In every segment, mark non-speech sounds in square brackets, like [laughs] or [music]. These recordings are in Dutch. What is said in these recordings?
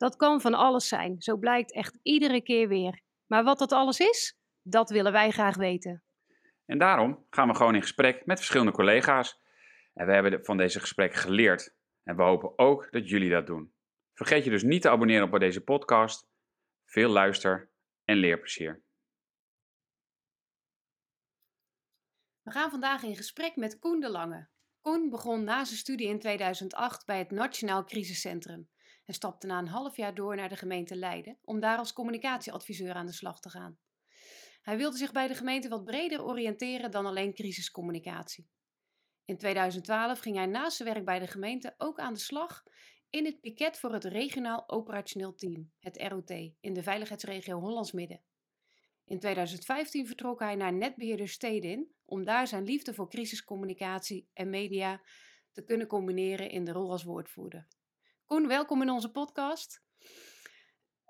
Dat kan van alles zijn, zo blijkt echt iedere keer weer. Maar wat dat alles is, dat willen wij graag weten. En daarom gaan we gewoon in gesprek met verschillende collega's. En we hebben van deze gesprekken geleerd. En we hopen ook dat jullie dat doen. Vergeet je dus niet te abonneren op deze podcast. Veel luister en leerplezier. We gaan vandaag in gesprek met Koen de Lange. Koen begon na zijn studie in 2008 bij het Nationaal Crisiscentrum en stapte na een half jaar door naar de gemeente Leiden om daar als communicatieadviseur aan de slag te gaan. Hij wilde zich bij de gemeente wat breder oriënteren dan alleen crisiscommunicatie. In 2012 ging hij naast zijn werk bij de gemeente ook aan de slag in het piket voor het Regionaal Operationeel Team, het ROT, in de veiligheidsregio Hollands Midden. In 2015 vertrok hij naar netbeheerder Stedin om daar zijn liefde voor crisiscommunicatie en media te kunnen combineren in de rol als woordvoerder. Koen, welkom in onze podcast.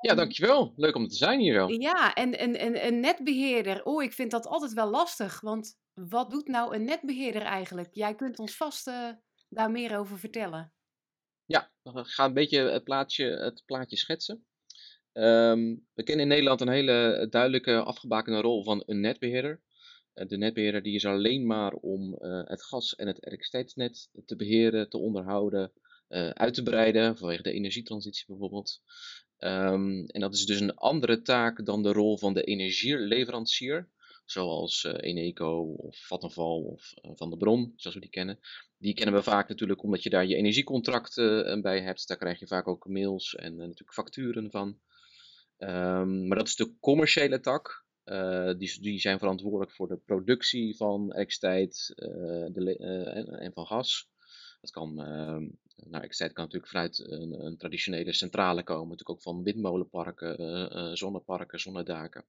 Ja, dankjewel. Leuk om te zijn hier. Wel. Ja, en, en, en een netbeheerder. Oh, ik vind dat altijd wel lastig. Want wat doet nou een netbeheerder eigenlijk? Jij kunt ons vast uh, daar meer over vertellen. Ja, we gaan een beetje het plaatje, het plaatje schetsen. Um, we kennen in Nederland een hele duidelijke afgebakende rol van een netbeheerder. Uh, de netbeheerder die is alleen maar om uh, het gas- en het elektriciteitsnet te beheren, te onderhouden, uit te breiden, vanwege de energietransitie bijvoorbeeld. Um, en dat is dus een andere taak dan de rol van de energieleverancier, zoals uh, Eneco of Vattenfall of uh, Van de Bron, zoals we die kennen. Die kennen we vaak natuurlijk omdat je daar je energiecontracten bij hebt. Daar krijg je vaak ook mails en natuurlijk facturen van. Um, maar dat is de commerciële tak. die, die zijn verantwoordelijk voor de productie van elektriciteit en, en van gas. Dat kan, uh, nou, ik zei, het kan natuurlijk vanuit een, een, traditionele centrale komen, natuurlijk ook van windmolenparken, uh, uh, zonneparken, zonnedaken.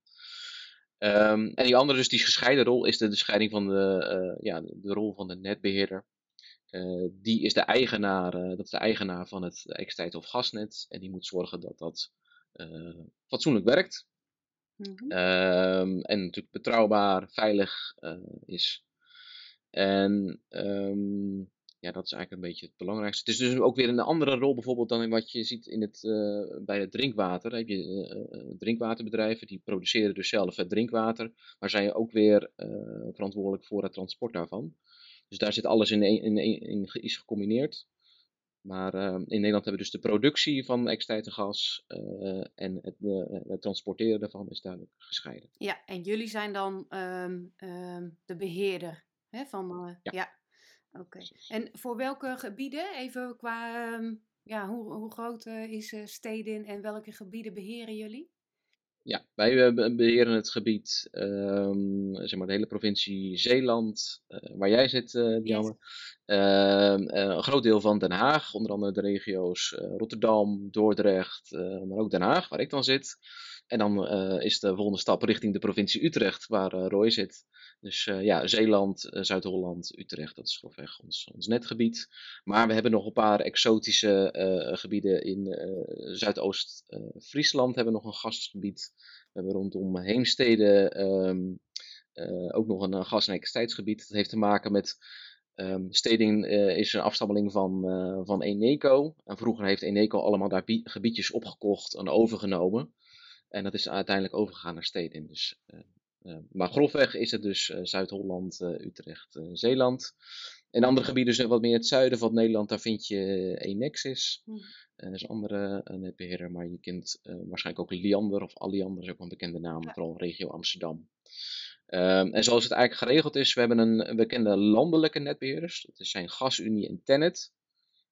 Um, en die andere, dus die gescheiden rol, is de, de scheiding van de, ja, de, rol van de netbeheerder. die is de eigenaar, dat is de eigenaar van het elektriciteit- of gasnet. En die moet zorgen dat dat fatsoenlijk werkt. Mm -hmm. um, en natuurlijk betrouwbaar, veilig is. En um, ja, dat is eigenlijk een beetje het belangrijkste. Het is dus ook weer een andere rol bijvoorbeeld dan in wat je ziet in het, uh, bij het drinkwater. Dan heb je uh, drinkwaterbedrijven, die produceren dus zelf het drinkwater, maar zijn ook weer uh, verantwoordelijk voor het transport daarvan. Dus daar zit alles in, in, in, in is gecombineerd. Maar in Nederland hebben we dus de productie van elektriciteit en gas en het, het, transporteren daarvan is duidelijk gescheiden. Ja, en jullie zijn dan um, um, de beheerder hè, van... ja. ja. Oké. Okay. En voor welke gebieden, even qua, um, ja, hoe, hoe groot uh, is uh, Stedin en welke gebieden beheren jullie? Ja, wij uh, beheren het gebied, um, zeg maar de hele provincie Zeeland, waar jij zit, Dianne. Yes. Ehm, een groot deel van Den Haag, onder andere de regio's Rotterdam, Dordrecht, maar ook Den Haag, waar ik dan zit. En dan is de volgende stap richting de provincie Utrecht, waar Roy zit. Dus uh, ja, Zeeland, Zuid-Holland, Utrecht, dat is grofweg ons, ons netgebied. Maar we hebben nog een paar exotische gebieden in Zuidoost-Friesland. hebben we nog een gastgebied. We hebben rondom Heemstede um, ook nog een gas- en elektriciteitsgebied. Dat heeft te maken met Um, Steding is een afstammeling van, van Eneco. En vroeger heeft Eneco allemaal daar gebiedjes opgekocht en overgenomen. En dat is uiteindelijk overgegaan naar Steding. Dus uh, uh, maar grofweg is het dus uh, Zuid-Holland, Utrecht, Zeeland. In andere gebieden, dus wat meer het zuiden van Nederland, daar vind je Enexis. Hmm. dat is een andere netbeheerder, maar je kent waarschijnlijk ook Liander of Alliander, is ook een bekende naam, ja. vooral regio Amsterdam. Um, en zoals het eigenlijk geregeld is, we hebben een bekende landelijke netbeheerders. Dat zijn GasUnie en Tennet.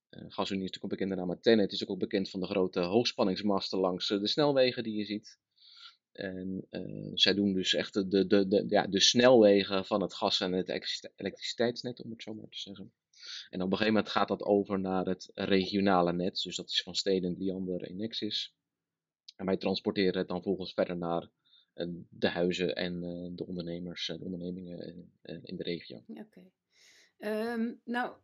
GasUnie is natuurlijk een bekende naam, maar Tennet is ook bekend van de grote hoogspanningsmasten langs de snelwegen die je ziet. En uh, zij doen dus echt de, de, de, de, ja, de snelwegen van het gas- en het elektriciteitsnet, om het zo maar te zeggen. En op een gegeven moment gaat dat over naar het regionale net. Dus dat is van Steden, Liander en Nexus. En wij transporteren het dan volgens verder naar de huizen en de ondernemers, de ondernemingen in de regio. Oké. Ehm, nou,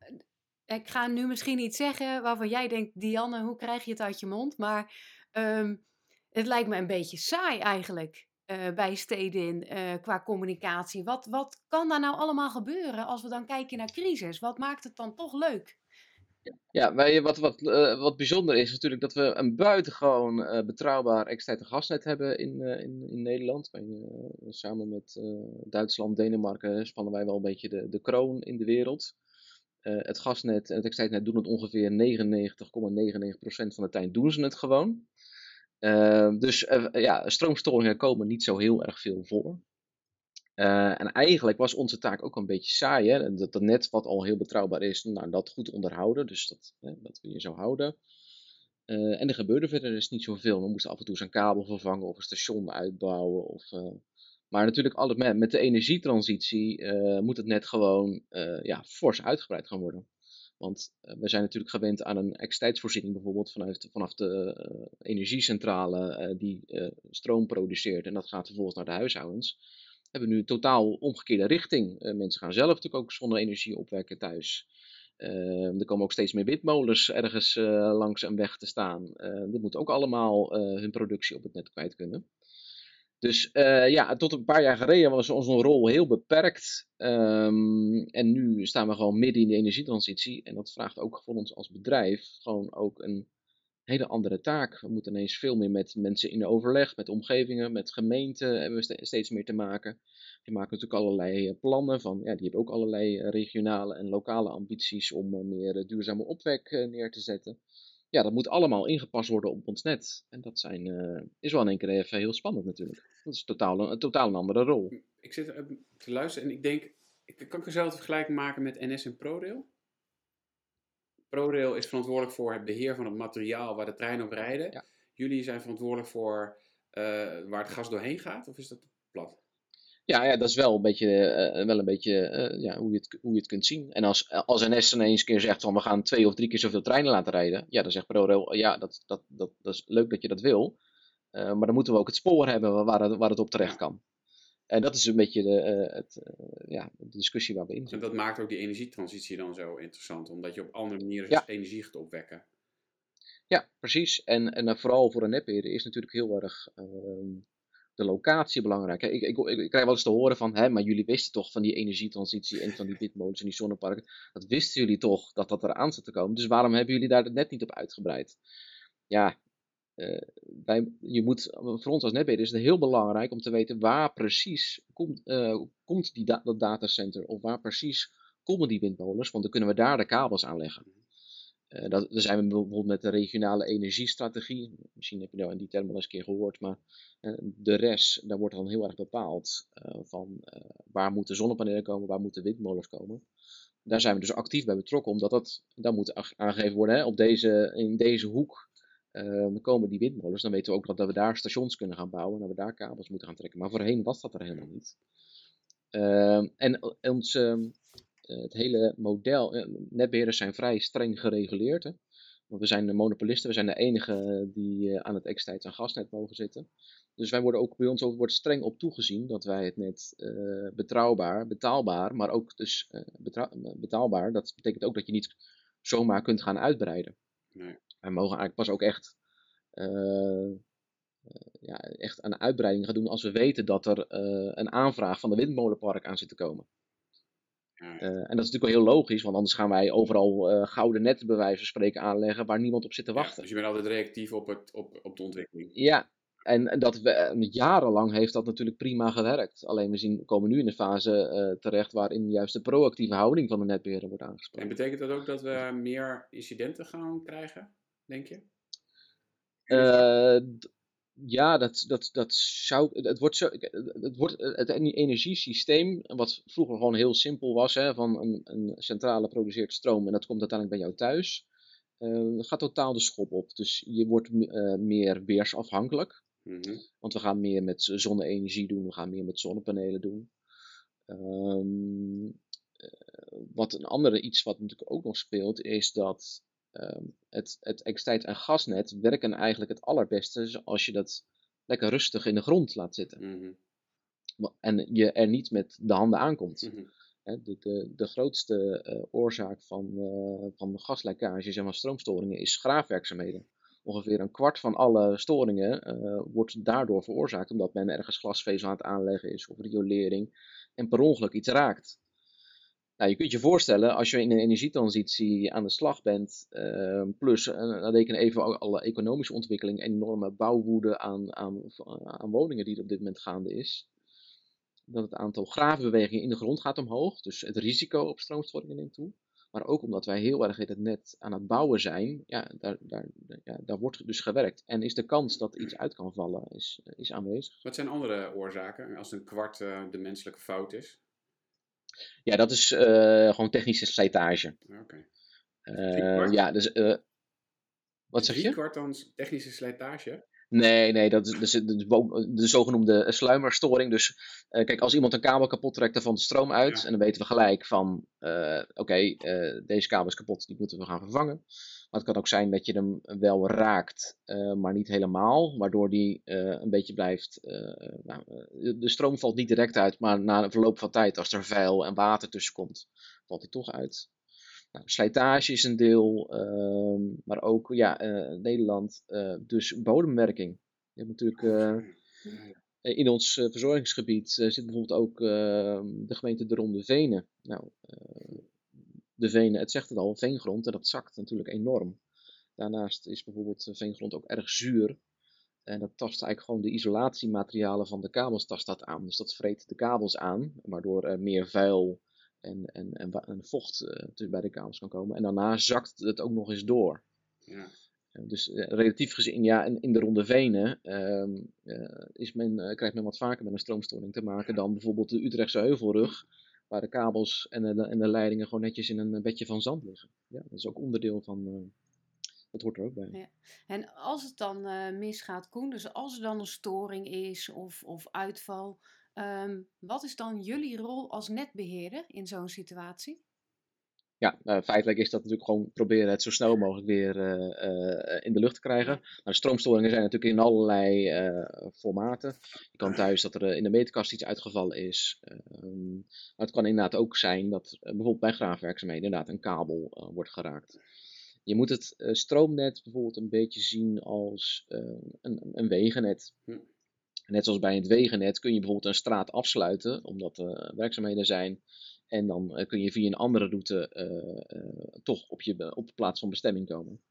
ik ga nu misschien iets zeggen waarvan jij denkt, Dianne, hoe krijg je het uit je mond? Maar ehm, het lijkt me een beetje saai eigenlijk uh, bij Stedin uh, qua communicatie. Wat, wat kan daar nou allemaal gebeuren als we dan kijken naar crisis? Wat maakt het dan toch leuk? Ja, wij, wat, wat, uh, wat bijzonder is natuurlijk dat we een buitengewoon betrouwbaar externe gasnet hebben in, in, in Nederland. Samen met Duitsland, Denemarken spannen wij wel een beetje de, de kroon in de wereld. Het gasnet en het externetnet doen het ongeveer 99,99% van de tijd doen ze het gewoon. dus ja, stroomstoringen komen niet zo heel erg veel voor. En eigenlijk was onze taak ook een beetje saai. Hè? Dat, net wat al heel betrouwbaar is, nou, dat goed onderhouden. Dus dat, hè, dat wil je zo houden. En er gebeurde verder dus niet zoveel. We moesten af en toe zijn kabel vervangen of een station uitbouwen. Of. Maar natuurlijk met, de energietransitie moet het net gewoon ja, fors uitgebreid gaan worden. Want we zijn natuurlijk gewend aan een elektriciteitsvoorziening bijvoorbeeld vanuit, vanaf de energiecentrale die stroom produceert. En dat gaat vervolgens naar de huishoudens hebben nu een totaal omgekeerde richting. Uh, mensen gaan zelf natuurlijk ook zonne-energie opwekken thuis. Uh, er komen ook steeds meer windmolens ergens uh, langs een weg te staan. die moeten ook allemaal hun productie op het net kwijt kunnen. Dus ja, tot een paar jaar geleden was onze rol heel beperkt. Um, en nu staan we gewoon midden in de energietransitie. En dat vraagt ook voor ons als bedrijf gewoon ook een hele andere taak. We moeten ineens veel meer met mensen in overleg, met omgevingen, met gemeenten hebben we steeds meer te maken. Die maken natuurlijk allerlei eh, plannen van, ja, die hebben ook allerlei eh, regionale en lokale ambities om eh, meer duurzame opwek neer te zetten. Ja, dat moet allemaal ingepast worden op ons net. En dat zijn, is wel in één keer even heel spannend natuurlijk. Dat is totaal, een totaal een andere rol. Ik zit te luisteren en ik denk, ik kan ik dezelfde vergelijking maken met NS en ProRail? ProRail is verantwoordelijk voor het beheer van het materiaal waar de treinen op rijden. Jullie zijn verantwoordelijk voor uh, waar het gas doorheen gaat, of is dat plat? Ja, ja dat is wel een beetje, uh, wel een beetje uh, ja, hoe, je het, hoe je het kunt zien. En als, als NS ineens keer zegt van we gaan twee of drie keer zoveel treinen laten rijden, ja, dan zegt ProRail, ja, dat, dat, dat, dat is leuk dat je dat wil. maar dan moeten we ook het spoor hebben waar het, waar het op terecht kan. En dat is een beetje de, het, ja, de discussie waar we in zitten. En dat maakt ook die energietransitie dan zo interessant, omdat je op andere manieren ja. energie gaat opwekken. Ja, precies. En, en vooral voor een netbeheerder is natuurlijk heel erg ehm, de locatie belangrijk. Ik, ik, ik, ik, krijg wel eens te horen van, hè, maar jullie wisten toch van die energietransitie en van die windmolens en die zonneparken. Dat wisten jullie toch dat dat eraan zat te komen. Dus waarom hebben jullie daar het net niet op uitgebreid? Ja, uh, wij, je moet, voor ons als netbeheerder is het heel belangrijk om te weten waar precies komt, uh, komt die da dat datacenter of waar precies komen die windmolens, want dan kunnen we daar de kabels aanleggen. Uh, dat, daar zijn we bijvoorbeeld met de regionale energiestrategie, misschien heb je nou in die term al eens een keer gehoord, maar de rest, daar wordt dan heel erg bepaald van waar moeten zonnepanelen komen, waar moeten windmolens komen. Daar zijn we dus actief bij betrokken, omdat dat, dat moet aangegeven worden hè, op deze, in deze hoek uh, komen die windmolens, dan weten we ook dat we daar stations kunnen gaan bouwen en dat we daar kabels moeten gaan trekken. Maar voorheen was dat er helemaal niet. Uh, en ons, uh, het hele model, eh, netbeheerders zijn vrij streng gereguleerd. Hè? Want we zijn de monopolisten, we zijn de enige die uh, aan het extijds- en gasnet mogen zitten. Dus wij worden ook bij ons wordt streng op toegezien dat wij het net uh, betrouwbaar, betaalbaar, maar ook dus betaalbaar. Dat betekent ook dat je niet zomaar kunt gaan uitbreiden. Nee. Wij mogen eigenlijk pas ook echt, uh, ja, echt een uitbreiding gaan doen als we weten dat er een aanvraag van de windmolenpark aan zit te komen. Uh, en dat is natuurlijk wel heel logisch, want anders gaan wij overal gouden netten bij wijze van spreken aanleggen waar niemand op zit te wachten. Ja, dus je bent altijd reactief op, het, op, op de ontwikkeling. Ja, en dat we, jarenlang heeft dat natuurlijk prima gewerkt. Alleen we zien, komen nu in de fase terecht waarin juist de proactieve houding van de netbeheerder wordt aangesproken. En betekent dat ook dat we meer incidenten gaan krijgen? denk je? Uh, ja, dat, dat, dat zou. Het wordt, zo, het, wordt het energiesysteem, wat vroeger gewoon heel simpel was, hè, van een, een centrale produceert stroom en dat komt uiteindelijk bij jou thuis, uh, gaat totaal de schop op. Dus je wordt uh, meer weersafhankelijk. Mm -hmm. Want we gaan meer met zonne-energie doen, we gaan meer met zonnepanelen doen. Um, wat een andere iets wat natuurlijk ook nog speelt, is dat ehm, het, het elektriciteit- en gasnet werken eigenlijk het allerbeste als je dat lekker rustig in de grond laat zitten. Mhm. En je er niet met de handen aankomt. Hè, de, de, de grootste eh, oorzaak van, eh van gaslekkages en van stroomstoringen is graafwerkzaamheden. Ongeveer een kwart van alle storingen eh, wordt daardoor veroorzaakt omdat men ergens glasvezel aan het aanleggen is of riolering en per ongeluk iets raakt. Nou, je kunt je voorstellen, als je in een energietransitie aan de slag bent, eh, plus eh, dan reken even al- alle economische ontwikkeling en enorme bouwwoede aan, aan, aan woningen die er op dit moment gaande is, dat het aantal graafbewegingen in de grond gaat omhoog. Dus het risico op stroomstoringen neemt toe. Maar ook omdat wij heel erg het net aan het bouwen zijn, ja, daar, daar, ja, daar wordt dus gewerkt. En is de kans dat iets uit kan vallen, is, is aanwezig. Wat zijn andere oorzaken als een kwart eh, de menselijke fout is? Ja, dat is eh, gewoon technische slijtage. Oké. Eh, ja, dus, eh, wat zeg Drie je? kwart dan technische slijtage? Nee, nee, dat is, de, de zogenoemde sluimerstoring. Dus kijk, als iemand een kabel kapot trekt, dan valt de stroom uit. Ja. En dan weten we gelijk van, oké, deze kabel is kapot, die moeten we gaan vervangen. Maar het kan ook zijn dat je hem wel raakt, eh, maar niet helemaal. Waardoor die eh, een beetje blijft, eh, nou, de stroom valt niet direct uit, maar na een verloop van tijd, als er vuil en water tussen komt, valt die toch uit. Nou, slijtage is een deel, ehm, maar ook ja, Nederland, dus bodemwerking. Je hebt natuurlijk eh, in ons verzorgingsgebied zit bijvoorbeeld ook ehm, de gemeente de Ronde Venen. Nou, de Venen, het zegt het al, veengrond en dat zakt natuurlijk enorm. Daarnaast is bijvoorbeeld eh, veengrond ook erg zuur. En dat tast eigenlijk gewoon de isolatiematerialen van de kabels tast dat aan. Dus dat vreet de kabels aan, waardoor er meer vuil en, en, en, vocht eh, tussen bij de kabels kan komen. En daarna zakt het ook nog eens door. Ja. Eh, Dus relatief gezien, ja, in, in de ronde venen eh, is men, krijgt men wat vaker met een stroomstoring te maken dan bijvoorbeeld de Utrechtse heuvelrug, waar de kabels en de, en de leidingen gewoon netjes in een bedje van zand liggen. Ja, dat is ook onderdeel van, eh, dat hoort er ook bij. Ja. En als het dan eh, misgaat, Koen, dus als er dan een storing is of, of uitval, ehm, wat is dan jullie rol als netbeheerder in zo'n situatie? Ja, nou, feitelijk is dat natuurlijk gewoon proberen het zo snel mogelijk weer eh, eh, in de lucht te krijgen. Nou, de stroomstoringen zijn natuurlijk in allerlei eh, formaten. Je kan thuis dat er eh, in de meterkast iets uitgevallen is. Ehm, maar het kan inderdaad ook zijn dat eh, bijvoorbeeld bij graafwerkzaamheden inderdaad een kabel eh, wordt geraakt. Je moet het eh, stroomnet bijvoorbeeld een beetje zien als eh, een, een wegennet. Hm. Net zoals bij het wegennet kun je bijvoorbeeld een straat afsluiten, omdat er werkzaamheden zijn. En dan eh, kun je via een andere route eh, eh, toch op je op de plaats van bestemming komen.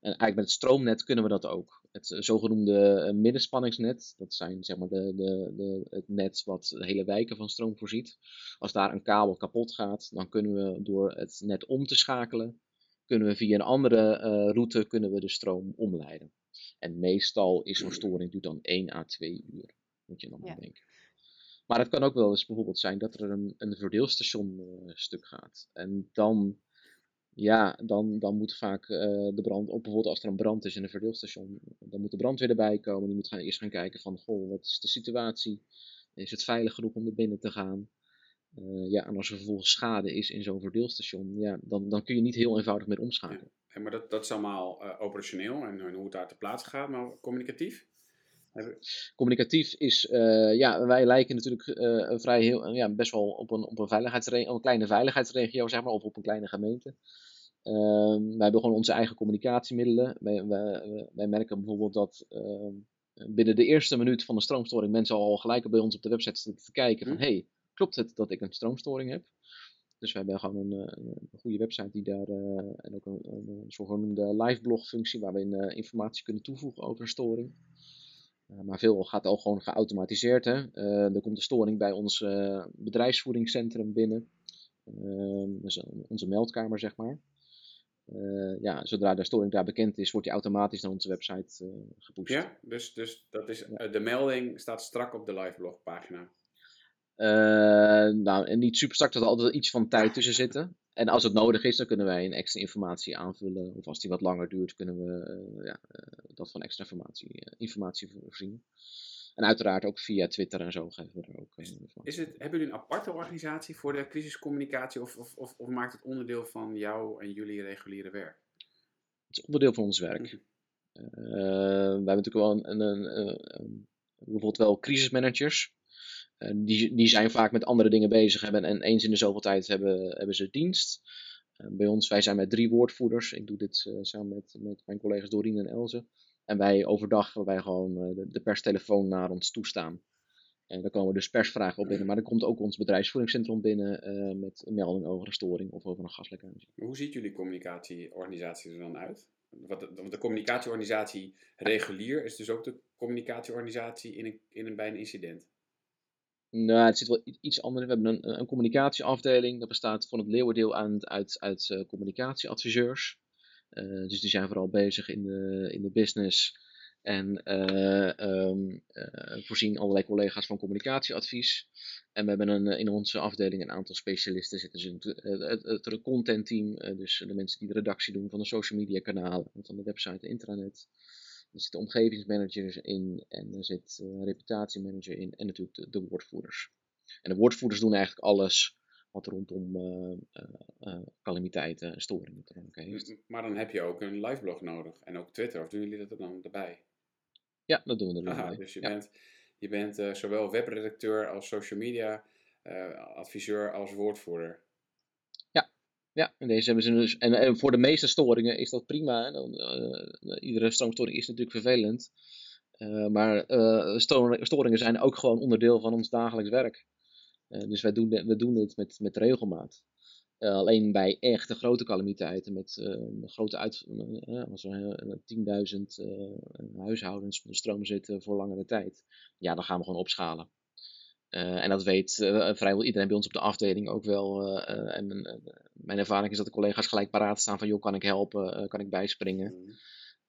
En eigenlijk met het stroomnet kunnen we dat ook. Het zogenoemde middenspanningsnet, dat zijn zeg maar de, de, de, het net wat hele wijken van stroom voorziet. Als daar een kabel kapot gaat, dan kunnen we door het net om te schakelen, kunnen we via een andere route kunnen we de stroom omleiden. En meestal is zo'n storing duurt dan 1 à 2 uur, moet je dan Ja. aan denken. Maar het kan ook wel eens bijvoorbeeld zijn dat er een, een verdeelstation eh, stuk gaat. En dan, ja, dan, dan moet vaak eh, de brand, of bijvoorbeeld als er een brand is in een verdeelstation, dan moet de brandweer erbij komen. Die moet gaan, eerst gaan kijken van, goh, wat is de situatie? Is het veilig genoeg om er binnen te gaan? Eh, ja, en als er vervolgens schade is in zo'n verdeelstation, ja, dan, dan kun je niet heel eenvoudig meer omschakelen. Maar dat, dat is allemaal operationeel en, hoe het daar te plaatse gaat, maar communicatief? Communicatief is, eh, ja, wij lijken natuurlijk eh, vrij heel, ja, best wel op een, op een, veiligheidsre- op een kleine veiligheidsregio, zeg maar, of op een kleine gemeente. Ehm, wij hebben gewoon onze eigen communicatiemiddelen. Wij, wij, wij merken bijvoorbeeld dat ehm, binnen de eerste minuut van de stroomstoring mensen al gelijk bij ons op de website zitten te kijken van, Hm. hey, klopt het dat ik een stroomstoring heb? Dus we hebben gewoon een, eh, een goede website die daar, en ook een, een, zogenoemde live blog functie waarin eh, informatie kunnen toevoegen over een storing. Uh, maar veel gaat al gewoon geautomatiseerd. Hè? Uh, er komt een storing bij ons uh, bedrijfsvoeringscentrum binnen. dus onze meldkamer, zeg maar. ja, zodra de storing daar bekend is, wordt die automatisch naar onze website gepusht. Ja, dus, dus dat is, ja. de melding staat strak op de liveblog pagina. Nou, en niet super strak, dat er altijd iets van tijd tussen zitten. En als het nodig is, dan kunnen wij een extra informatie aanvullen. Of als die wat langer duurt, kunnen we uh, ja, uh, dat van extra informatie, informatie voorzien. En uiteraard ook via Twitter en zo geven we er ook. Is het, hebben jullie een aparte organisatie voor de crisiscommunicatie of, of, of, of, maakt het onderdeel van jou en jullie reguliere werk? is onderdeel van ons werk. Uh, we hebben natuurlijk wel een, een, een, een bijvoorbeeld wel crisismanagers. Uh, die, die zijn vaak met andere dingen bezig hebben en eens in de zoveel tijd hebben, hebben ze dienst. Uh, bij ons, wij zijn met drie woordvoerders. Ik doe dit uh, samen met, met mijn collega's Doreen en Elze. En wij overdag, waarbij gewoon de, de perstelefoon naar ons toestaan. En daar komen dus persvragen op binnen. Maar er komt ook ons bedrijfsvoeringscentrum binnen met een melding over een storing of over een gaslekkage. Hoe ziet jullie communicatieorganisatie er dan uit? Want de, de communicatieorganisatie regulier is dus ook de communicatieorganisatie in een, in een, bij een incident. Nou, het zit wel iets anders. We hebben een, communicatieafdeling. Dat bestaat van het leeuwendeel uit, uit, uit uh, communicatieadviseurs. Uh, dus die zijn vooral bezig in de, in de business en um, uh, voorzien allerlei collega's van communicatieadvies. En we hebben een, in onze afdeling een aantal specialisten zitten. Dus het, het, het contentteam, dus de mensen die de redactie doen van de social media kanalen, van de website en intranet. Er zitten omgevingsmanagers in en er zit een reputatiemanager in en natuurlijk de, de, woordvoerders. En de woordvoerders doen eigenlijk alles wat rondom calamiteiten en storingen te maken heeft. Maar dan heb je ook een liveblog nodig en ook Twitter, of doen jullie dat er dan erbij? Ja, dat doen we er Aha, Dus je ja. bent, je bent uh, zowel webredacteur als social media uh, adviseur als woordvoerder. Ja. En deze hebben ze dus. En, en voor de meeste storingen is dat prima. Dan, uh, iedere stroomstoring is natuurlijk vervelend. maar storingen zijn ook gewoon onderdeel van ons dagelijks werk. dus wij doen, we doen dit met, met regelmaat. Alleen bij echte grote calamiteiten met grote uit, als er 10.000 huishoudens onder stroom zitten voor langere tijd, ja, dan gaan we gewoon opschalen. En dat weet vrijwel iedereen bij ons op de afdeling ook wel. en mijn ervaring is dat de collega's gelijk paraat staan van, joh, kan ik helpen, kan ik bijspringen?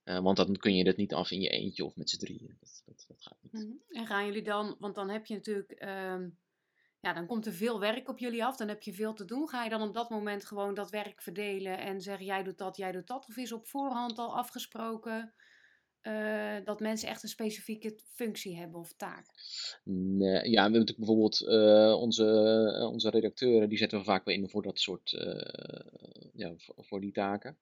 Mm. want dan kun je dit niet af in je eentje of met z'n drieën. Dat, dat, dat, gaat niet. Mm. En gaan jullie dan, want dan heb je natuurlijk um ja, dan komt er veel werk op jullie af, dan heb je veel te doen. Ga je dan op dat moment gewoon dat werk verdelen en zeggen jij doet dat, jij doet dat? Of is op voorhand al afgesproken uh, dat mensen echt een specifieke functie hebben of taak? Nee, ja, we hebben natuurlijk bijvoorbeeld uh, onze, uh, onze redacteuren, die zetten we vaak wel in voor dat soort, ja, voor, voor, die taken.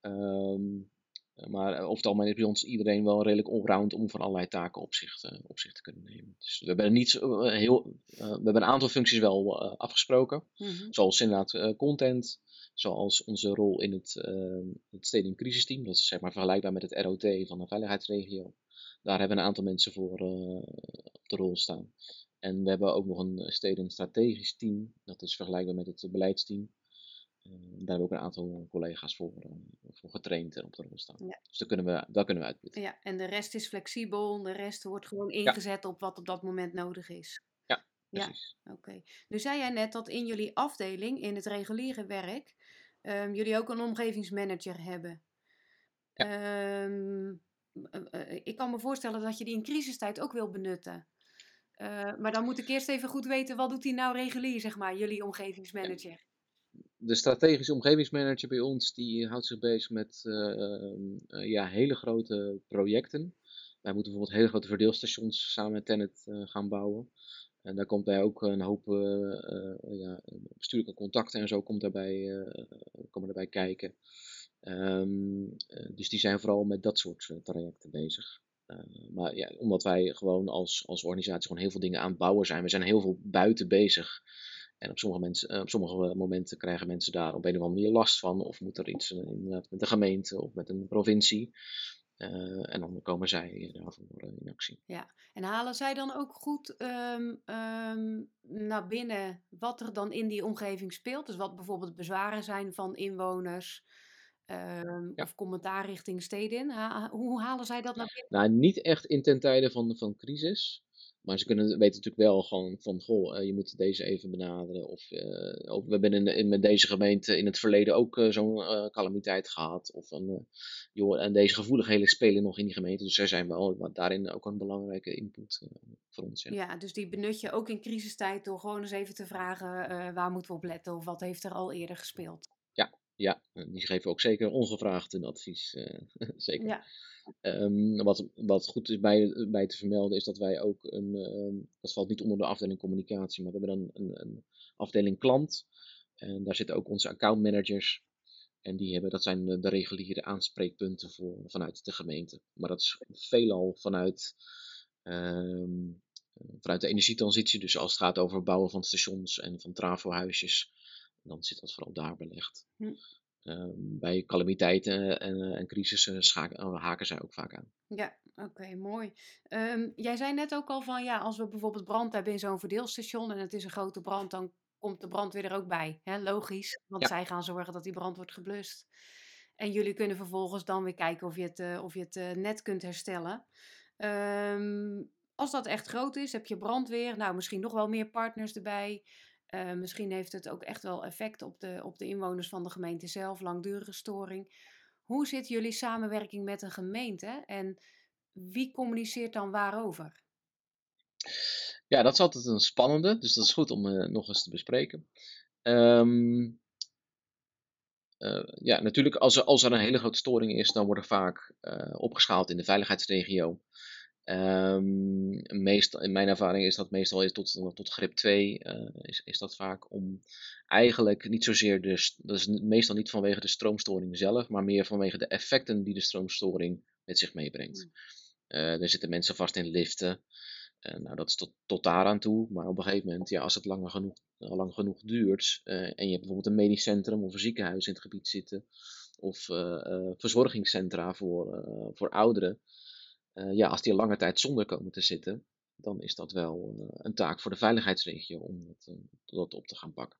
Um, maar over het algemeen is bij ons iedereen wel redelijk allround om van allerlei taken op zich, te, op zich te kunnen nemen. Dus we hebben, niet, heel, uh, we hebben een aantal functies wel afgesproken. Mm-hmm. Zoals inderdaad content, zoals onze rol in het, het stadium crisisteam. Dat is zeg maar vergelijkbaar met het ROT van de veiligheidsregio. Daar hebben we een aantal mensen voor op de rol staan. En we hebben ook nog een stadium strategisch team. Dat is vergelijkbaar met het beleidsteam. Uh, daar hebben we ook een aantal collega's voor, uh, voor getraind en op de rol staan. Ja. Dus daar kunnen, we, daar kunnen we uitputten. Ja, en de rest is flexibel, de rest wordt gewoon ingezet ja. op wat op dat moment nodig is. Ja, precies. Ja, oké. Okay. Nu zei jij net dat in jullie afdeling, in het reguliere werk, um, jullie ook een omgevingsmanager hebben. Ja. Um, uh, ik kan me voorstellen dat je die in crisistijd ook wil benutten. maar dan moet ik eerst even goed weten, wat doet die nou regulier, zeg maar, jullie omgevingsmanager? De strategische omgevingsmanager bij ons die houdt zich bezig met uh, uh, ja, hele grote projecten. Wij moeten bijvoorbeeld hele grote verdeelstations samen met Tennet uh, gaan bouwen. En daar komt bij ook een hoop ja, bestuurlijke contacten en zo komt daarbij, komen daarbij kijken. Um, dus die zijn vooral met dat soort trajecten bezig. maar ja, omdat wij gewoon als, als organisatie gewoon heel veel dingen aan het bouwen zijn. We zijn heel veel buiten bezig. En op sommige, mensen, eh, op sommige momenten krijgen mensen daar op een of andere manier last van. Of moet er iets eh, met de gemeente of met een provincie. Uh, en dan komen zij daarvoor in actie. Ja, en halen zij dan ook goed um, um, naar binnen wat er dan in die omgeving speelt? Dus wat bijvoorbeeld bezwaren zijn van inwoners um, ja. of commentaar richting steden? Ha hoe halen zij dat naar binnen? Nou, niet echt in ten tijde van, van crisis. Maar ze kunnen, weten natuurlijk wel gewoon van, goh, uh, je moet deze even benaderen. Of, uh, of we hebben in, in, met deze gemeente in het verleden ook uh, zo'n calamiteit gehad. Of een, joh, en deze gevoeligheden spelen nog in die gemeente. Dus zij zijn wel daarin ook een belangrijke input voor ons. Ja. ja, dus die benut je ook in crisistijd door gewoon eens even te vragen waar moeten we op letten. Of wat heeft er al eerder gespeeld. Ja, ja, die geven ook zeker ongevraagd een advies. [laughs] zeker. Ja. Um, wat, wat goed is bij, bij te vermelden is dat wij ook een, um, dat valt niet onder de afdeling communicatie, maar we hebben dan een, een afdeling klant. En daar zitten ook onze accountmanagers. En die hebben, dat zijn de reguliere aanspreekpunten voor, vanuit de gemeente. Maar dat is veelal vanuit, ehm, vanuit de energietransitie. Dus als het gaat over bouwen van stations en van trafohuisjes, dan zit dat vooral daar belegd. Hm. Ehm, bij calamiteiten en, en crisissen haken zij ook vaak aan. Ja, oké, mooi. Ehm, jij zei net ook al van ja, als we bijvoorbeeld brand hebben in zo'n verdeelstation en het is een grote brand, dan komt de brandweer er ook bij. Hè? Logisch, want zij gaan zorgen dat die brand wordt geblust. En jullie kunnen vervolgens dan weer kijken of je het, uh, of je het uh, net kunt herstellen. Um, als dat echt groot is, heb je brandweer, nou misschien nog wel meer partners erbij. Uh, misschien heeft het ook echt wel effect op de, op de inwoners van de gemeente zelf, langdurige storing. Hoe zit jullie samenwerking met een gemeente en wie communiceert dan waarover? Ja, dat is altijd een spannende, dus dat is goed om uh, nog eens te bespreken. Um, uh, ja, natuurlijk, als er, als er een hele grote storing is, dan wordt er vaak opgeschaald in de veiligheidsregio. Um, meestal, in mijn ervaring is dat meestal is tot, tot grip 2 is, is dat vaak om eigenlijk niet zozeer de, dat is meestal niet vanwege de stroomstoring zelf, maar meer vanwege de effecten die de stroomstoring met zich meebrengt. Uh, er zitten mensen vast in liften, uh, nou, dat is tot, tot daaraan toe. Maar op een gegeven moment, ja, als het lang genoeg, lang genoeg duurt. En je hebt bijvoorbeeld een medisch centrum of een ziekenhuis in het gebied zitten. Of verzorgingscentra voor, voor ouderen. Ja, als die lange tijd zonder komen te zitten. Dan is dat wel een taak voor de veiligheidsregio om dat, dat op te gaan pakken.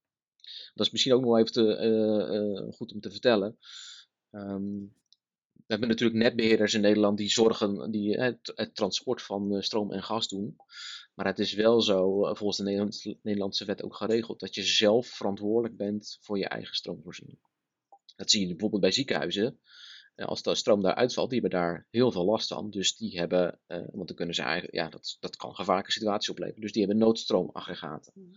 Dat is misschien ook nog even goed om te vertellen. Um, we hebben natuurlijk netbeheerders in Nederland die zorgen, die het, het transport van eh, stroom en gas doen. Maar het is wel zo, eh, volgens de Nederlandse wet ook geregeld, dat je zelf verantwoordelijk bent voor je eigen stroomvoorziening. Dat zie je bijvoorbeeld bij ziekenhuizen. Eh, als de stroom daar uitvalt, die hebben daar heel veel last van. Dus die hebben, want dan kunnen ze eigenlijk, ja, dat, dat kan gevaarlijke situaties opleveren. Dus die hebben noodstroomaggregaten. Mm.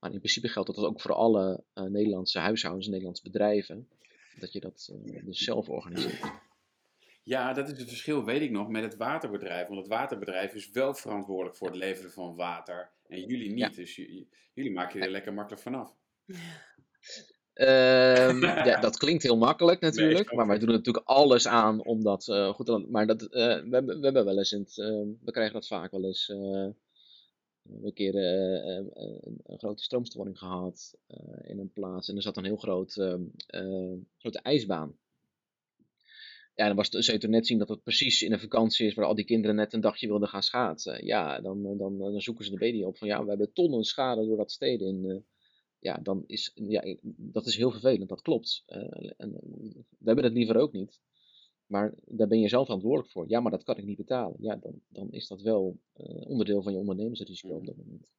Maar in principe geldt dat ook voor alle Nederlandse huishoudens, Nederlandse bedrijven, dat je dat dus zelf organiseert. Ja, dat is het verschil, weet ik nog, met het waterbedrijf. Want het waterbedrijf is wel verantwoordelijk voor het leveren van water. En jullie niet. Dus jullie maken je er lekker makkelijk vanaf. [laughs] Um, [laughs] ja, dat klinkt heel makkelijk natuurlijk. maar wij doen er natuurlijk alles aan om dat uh, goed te Maar dat, uh, we, we, hebben wel eens, in het, uh, we krijgen dat vaak wel eens. we hebben een keer een grote stroomstoring gehad in een plaats. En er zat een heel groot, grote ijsbaan ja, dan was het, je net zien dat het precies in een vakantie is waar al die kinderen net een dagje wilden gaan schaatsen. Ja, dan, dan, dan zoeken ze de media op van ja, we hebben tonnen schade door dat steden in. Ja, dan is, ja, dat is heel vervelend, dat klopt. Uh, en, we hebben dat liever ook niet. Maar daar ben je zelf verantwoordelijk voor. Ja, maar dat kan ik niet betalen. Ja, dan, dan is dat wel uh, onderdeel van je ondernemersrisico op dat moment.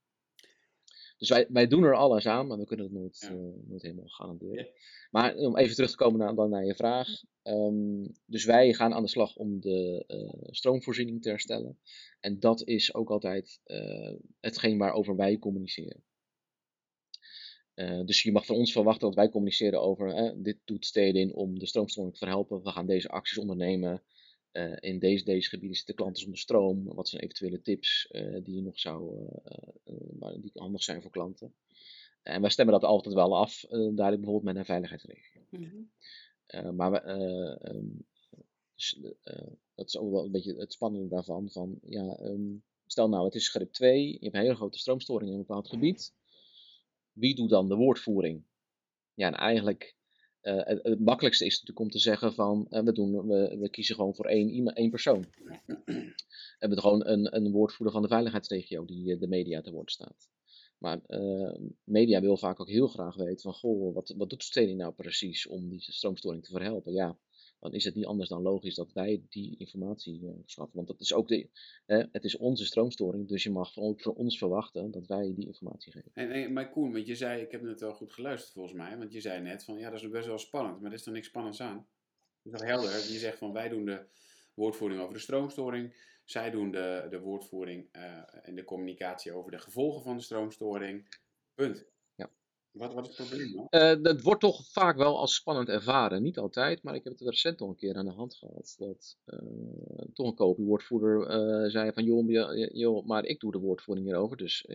Dus wij, wij doen er alles aan, maar we kunnen het nooit, ja. uh, nooit helemaal garanderen. Ja. Maar om even terug te komen naar, dan naar je vraag. Um, dus wij gaan aan de slag om de uh, stroomvoorziening te herstellen. En dat is ook altijd hetgeen waarover wij communiceren. Dus je mag van ons verwachten dat wij communiceren over dit doet steden in om de stroomstoring te verhelpen. We gaan deze acties ondernemen. Uh, in deze, deze gebieden zitten klanten zonder stroom. Wat zijn eventuele tips uh, die je nog zou, die handig zijn voor klanten? En wij stemmen dat altijd wel af, duidelijk bijvoorbeeld met een veiligheidsregio. Mm -hmm. maar we, um, dus, dat is ook wel een beetje het spannende daarvan. Van, ja, um, stel nou, het is grip 2, je hebt een hele grote stroomstoring in een bepaald gebied. Wie doet dan de woordvoering? Ja, en eigenlijk uh, het, makkelijkste is natuurlijk om te zeggen van uh, we, doen, we, we, kiezen gewoon voor één, één persoon. We hebben gewoon een, een woordvoerder van de veiligheidsregio die uh, de media te woord staat. Maar media wil vaak ook heel graag weten van goh, wat, wat doet Steding nou precies om die stroomstoring te verhelpen? Ja, dan is het niet anders dan logisch dat wij die informatie uh, verschaffen. Want dat is ook de, het is onze stroomstoring, dus je mag ook voor ons verwachten dat wij die informatie geven. En, en, maar Koen, want je zei, ik heb net wel goed geluisterd volgens mij, want je zei net van ja, dat is best wel spannend, maar er is er niks spannends aan. Dat is toch helder? Je zegt van wij doen de woordvoering over de stroomstoring, zij doen de, de woordvoering uh, en de communicatie over de gevolgen van de stroomstoring. Punt. Wat, wat is het probleem dan? Uh, dat wordt toch vaak wel als spannend ervaren. Niet altijd, maar ik heb het recent nog een keer aan de hand gehad. Dat uh, toch een kopiewoordvoerder uh, zei van joh, joh, maar ik doe de woordvoering hierover. Dus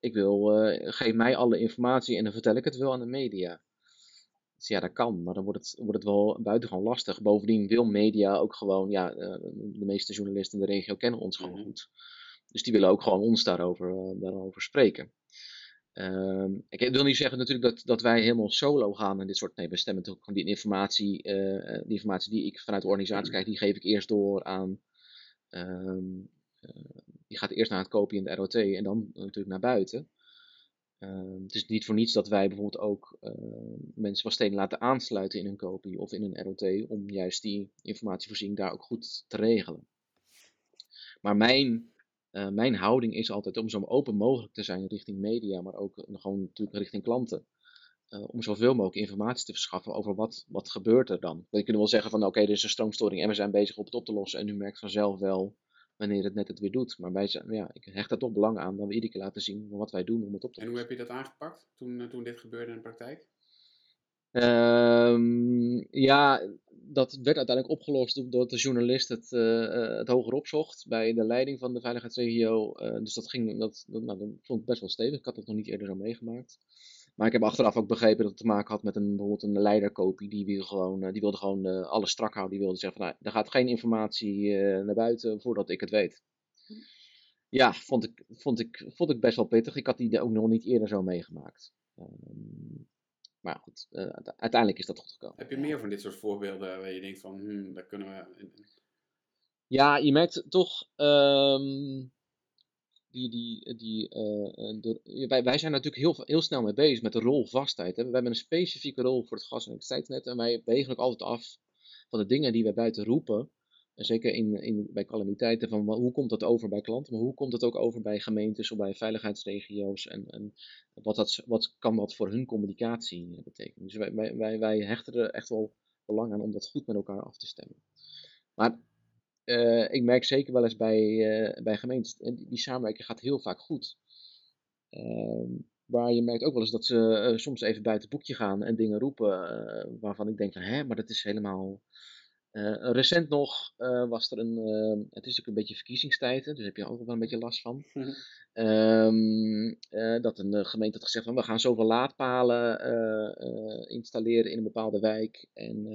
ik wil, geef mij alle informatie en dan vertel ik het wel aan de media. Dus ja, dat kan, maar dan wordt het, wordt het wel buitengewoon lastig. Bovendien wil media ook gewoon, ja, eh, de meeste journalisten in de regio kennen ons gewoon Mhm. goed. Dus die willen ook gewoon ons daarover, eh, daarover spreken. Ehm, ik wil niet zeggen natuurlijk dat, dat wij helemaal solo gaan en dit soort. Nee, we stemmen natuurlijk gewoon die informatie, eh, die informatie die ik vanuit de organisatie krijg, die geef ik eerst door aan. ehm, eh, die gaat eerst naar het kopie in de ROT en dan natuurlijk naar buiten. Ehm, het is niet voor niets dat wij bijvoorbeeld ook ehm, mensen van steden laten aansluiten in een kopie of in een ROT om juist die informatievoorziening daar ook goed te regelen. Maar mijn, eh, mijn houding is altijd om zo open mogelijk te zijn richting media, maar ook eh, gewoon natuurlijk richting klanten. Eh, om zoveel mogelijk informatie te verschaffen over wat, wat gebeurt er dan. We kunnen wel zeggen van oké, er is een stroomstoring en we zijn bezig op het op te lossen en u merkt vanzelf wel wanneer het net het weer doet. Maar wij zijn, ja, ik hecht er toch belang aan dat we iedere keer laten zien wat wij doen om het op te En hoe lossen. heb je dat aangepakt toen, toen dit gebeurde in de praktijk? Ehm, ja, dat werd uiteindelijk opgelost doordat de journalist het, eh, eh, het hoger opzocht bij de leiding van de veiligheidsregio. Eh, dus dat ging, dat, dat, nou, dat vond ik best wel stevig. Ik had het nog niet eerder zo meegemaakt. Maar ik heb achteraf ook begrepen dat het te maken had met een, bijvoorbeeld een leiderkopie. Die, wilde gewoon, die wilde gewoon alles strak houden. Die wilde zeggen van, nou, er gaat geen informatie naar buiten voordat ik het weet. Ja, vond ik, vond, ik, vond ik best wel pittig. Ik had die ook nog niet eerder zo meegemaakt. Ehm, maar goed, eh, uite- uiteindelijk is dat goed gekomen. Heb je meer van dit soort voorbeelden waar je denkt van, hmm, daar kunnen we... Ja, je merkt toch. ehm, die, die, die, eh, eh, de- wij, wij zijn natuurlijk heel, heel snel mee bezig met de rolvastheid. Hè. We hebben een specifieke rol voor het gas- en elektriciteitsnet. En wij wegen ook altijd af van de dingen die wij buiten roepen. Zeker in, in, bij calamiteiten, van hoe komt dat over bij klanten, maar hoe komt het ook over bij gemeentes of bij veiligheidsregio's en, en wat, dat, wat kan dat voor hun communicatie eh, betekenen. Dus wij, wij, wij, hechten er echt wel belang aan om dat goed met elkaar af te stemmen. Maar eh, ik merk zeker wel eens bij, eh, bij gemeentes, en die, die samenwerking gaat heel vaak goed. Ehm, maar je merkt ook wel eens dat ze soms even buiten het boekje gaan en dingen roepen waarvan ik denk van, hè, maar dat is helemaal... Eh, recent nog eh, was er een, eh, het is natuurlijk een beetje verkiezingstijd, dus daar heb je ook wel een beetje last van. Ehm, eh, dat een gemeente had gezegd van we gaan zoveel laadpalen installeren in een bepaalde wijk. En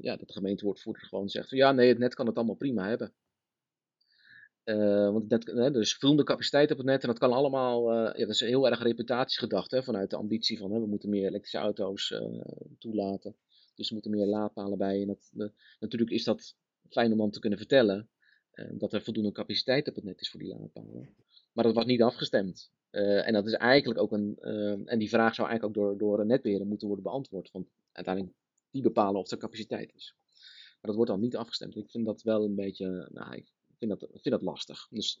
ja, dat de gemeentewoordvoerder gewoon zegt van ja, nee, het net kan het allemaal prima hebben. Want het net, hè, er is voldoende capaciteit op het net en dat kan allemaal, ja, dat is heel erg reputatiegedacht hè, vanuit de ambitie van hè, we moeten meer elektrische auto's toelaten. Dus er moeten meer laadpalen bij. En dat, eh, natuurlijk is dat fijn om dan te kunnen vertellen eh, dat er voldoende capaciteit op het net is voor die laadpalen. Maar dat was niet afgestemd. Eh, en dat is eigenlijk ook een. en die vraag zou eigenlijk ook door, door een netbeheerder moeten worden beantwoord. Want uiteindelijk die bepalen of er capaciteit is. Maar dat wordt dan niet afgestemd. Ik vind dat wel een beetje. Nou, ik vind dat, vind dat lastig. Dus